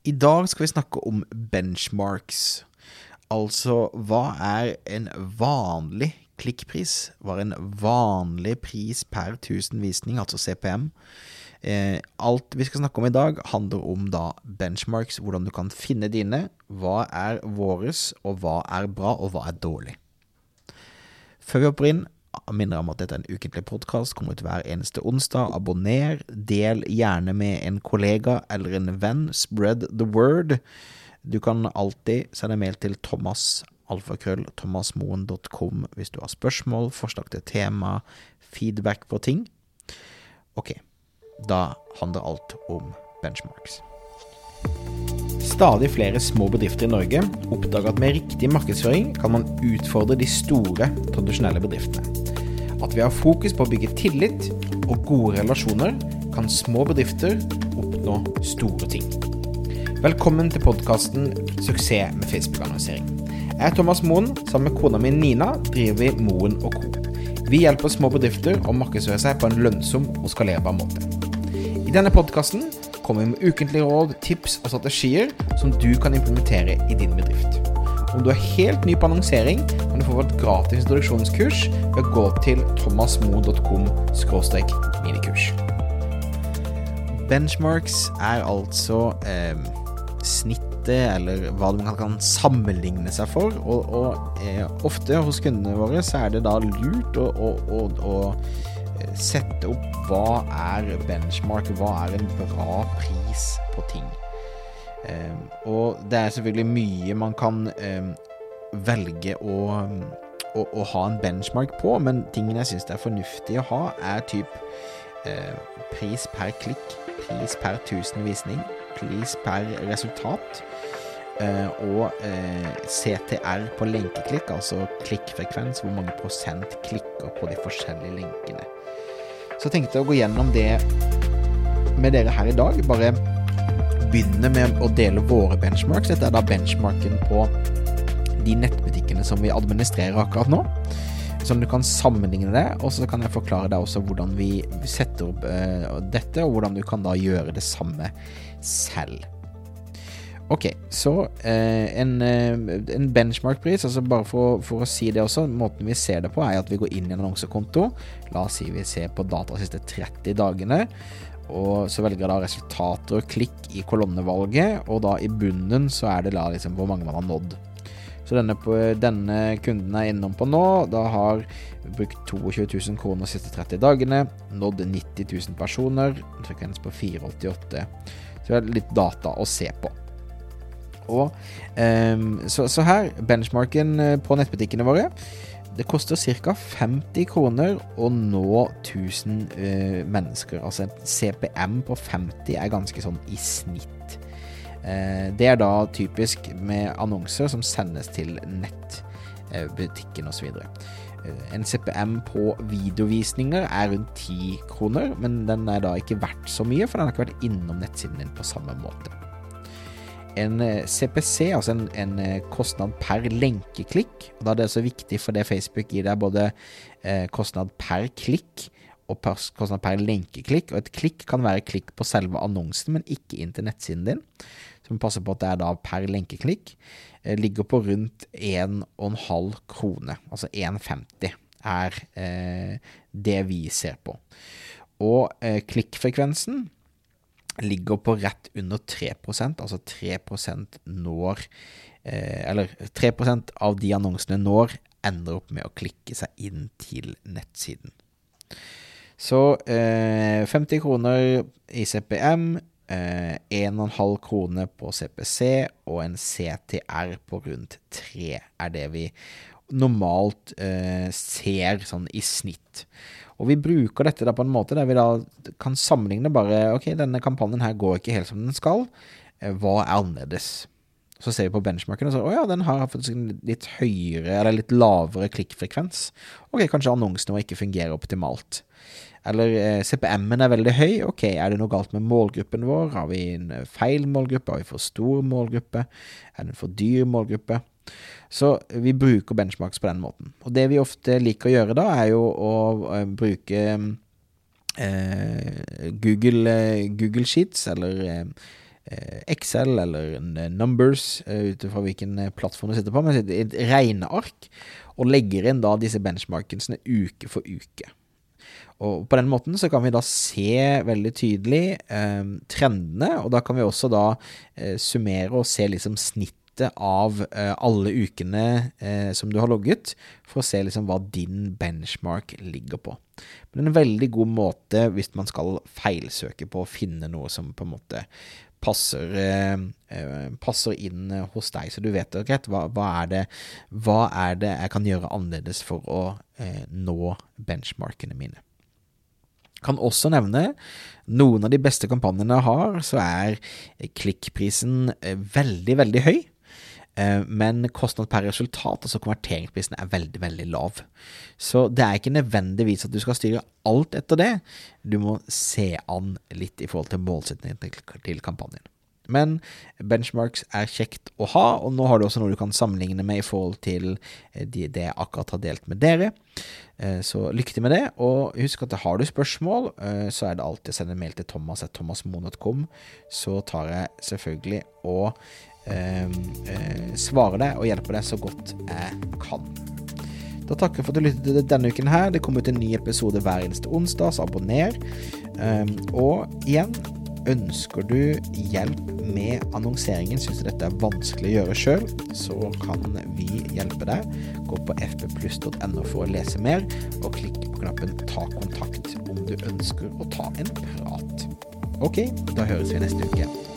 I dag skal vi snakke om benchmarks. Altså, hva er en vanlig klikkpris? Hva er en vanlig pris per 1000 visning, altså CPM? Eh, alt vi skal snakke om i dag, handler om da benchmarks, hvordan du kan finne dine. Hva er våres, og hva er bra, og hva er dårlig? Før vi hopper inn, minner om at dette er en ukentlig podkast, kommer ut hver eneste onsdag. Abonner, del gjerne med en kollega eller en venn. Spread the word. Du kan alltid sende mail til Thomas alfakrøll thomasmoen.com hvis du har spørsmål, forslag til tema, feedback på ting. Ok, da handler alt om benchmarks. Stadig flere små bedrifter i Norge oppdager at med riktig markedsføring kan man utfordre de store, tradisjonelle bedriftene. At ved å ha fokus på å bygge tillit og gode relasjoner, kan små bedrifter oppnå store ting. Velkommen til podkasten 'Suksess med Facebook-annonsering'. Jeg er Thomas Moen. Sammen med kona mi Nina driver vi Moen og Co. Vi hjelper små bedrifter å markedsføre seg på en lønnsom og skalerbar måte. I denne podkasten kommer vi med ukentlige råd, tips og strategier som du kan implementere i din bedrift. Om du er helt ny på annonsering, kan du få et gratis introduksjonskurs ved å gå til thomasmo.com minikurs. Benchmarks er altså eh, snittet, eller hva man kan sammenligne seg for. Og, og eh, ofte hos kundene våre så er det da lurt å, å, å, å sette opp hva er benchmark, hva er en bra pris på ting. Um, og det er selvfølgelig mye man kan um, velge å, å, å, ha en benchmark på, men tingen jeg syns det er fornuftig å ha, er typ uh, pris per klikk, pris per 1000 visning, pris per resultat. Uh, og uh, CTR på lenkeklikk, altså klikkfrekvens, hvor mange prosent klikker på de forskjellige lenkene. Så jeg tenkte å gå gjennom det med dere her i dag. Bare begynne med å dele våre benchmarks. Dette er da benchmarken på de nettbutikkene som vi administrerer akkurat nå. Sånn du kan sammenligne det, og så kan jeg forklare deg også hvordan vi setter opp uh, dette, og hvordan du kan da gjøre det samme selv. Ok, så eh, en, en benchmark-pris, altså bare for, for, å si det også, måten vi ser det på er at vi går inn i en annonsekonto. La oss si vi ser på data de siste 30 dagene. Og så velger jeg da resultater og klikk i kolonnevalget, og da i bunnen så er det da liksom hvor mange man har nådd. Så denne, denne kunden er innom på nå, da har brukt 22 000 kroner de siste 30 dagene, nådd 90 000 personer, frekvens på 488. Så det er litt data å se på. Og, um, så, så, her, benchmarken på nettbutikkene våre Det koster ca. 50 kroner å nå 1000 uh, mennesker. Altså en CPM på 50 er ganske sånn i snitt. Uh, det er da typisk med annonser som sendes til nettbutikken uh, osv. En CPM på videovisninger er rundt 10 kroner, men den er da ikke verdt så mye, for den har ikke vært innom nettsiden din på samme måte. En CPC, altså en, en, kostnad per lenkeklikk, og da er det så viktig for det Facebook gir deg både eh, kostnad per klikk og kostnad per lenkeklikk, og et klikk kan være klikk på selve annonsen, men ikke inn til nettsiden din. Så vi passer på at det er da per lenkeklikk. Eh, ligger på rundt 1,5 krone, altså 1,50 er eh, det vi ser på. Og eh, klikkfrekvensen ligger på rett under 3% altså 3 når eh, Eller 3% av de annonsene når ender opp med å klikke seg inn til nettsiden. Så eh, 50 kroner i CPM, eh, 1,5 kroner på CPC og en CTR på rundt 3 er det vi normalt eh, ser sånn i snitt. Og vi bruker dette da på en måte der vi da kan sammenligne bare Ok, denne kampanjen her går ikke helt som den skal. Eh, hva er annerledes? Så ser vi på benchmarken og så å ja, den har faktisk en litt høyere eller litt lavere klikkfrekvens. Ok, kanskje annonsen vår ikke fungerer optimalt. Eller eh, CPM-en er veldig høy. Ok, er det noe galt med målgruppen vår? Har vi en feil målgruppe? Har vi for stor målgruppe? Er det en for dyr målgruppe? Så vi bruker benchmarks på den måten. Og det vi ofte liker å gjøre da, er jo å, å bruke eh, Google, eh, Google, Sheets, eller Excel eller Numbers, ut fra hvilken plattform du sitter på, men et regneark, og legger inn da disse benchmarkene uke for uke. Og på den måten så kan vi da se veldig tydelig eh, trendene, og da kan vi også da eh, summere og se liksom snittet av eh, alle ukene eh, som du har logget, for å se liksom hva din benchmark ligger på. Men en veldig god måte hvis man skal feilsøke på å finne noe som på en måte passer, eh, passer inn hos deg, så du vet greit, hva, hva, er det, hva er det jeg kan gjøre annerledes for å nå benchmarkene mine. Kan også nevne noen av de beste kampanjene jeg har, så er klikkprisen veldig, veldig høy. Eh, men kostnad per resultat, altså konverteringsprisen, er veldig, veldig lav. Så det er ikke nødvendigvis at du skal styre alt etter det. Du må se an litt i forhold til målsettingen til kampanjen. Men benchmarks er kjekt å ha, og nå har du også noe du kan sammenligne med i forhold til eh, det jeg akkurat har delt med dere. Eh, så lykke til med det, og husk at har du spørsmål, så er det alltid å sende mail til thomas.thomasmoen.com, så tar jeg selvfølgelig og eh, svarer deg og hjelpe deg så godt jeg kan. Da takker jeg for at du lyttet denne uken her. Det kommer ut en ny episode hver eneste onsdag, så abonner. Um, og igjen, Ønsker du hjelp med annonseringen, syns du dette er vanskelig å gjøre sjøl, så kan vi hjelpe deg. Gå på fppluss.no for å lese mer, og klikk på knappen 'ta kontakt' om du ønsker å ta en prat. Ok, da høres vi neste uke.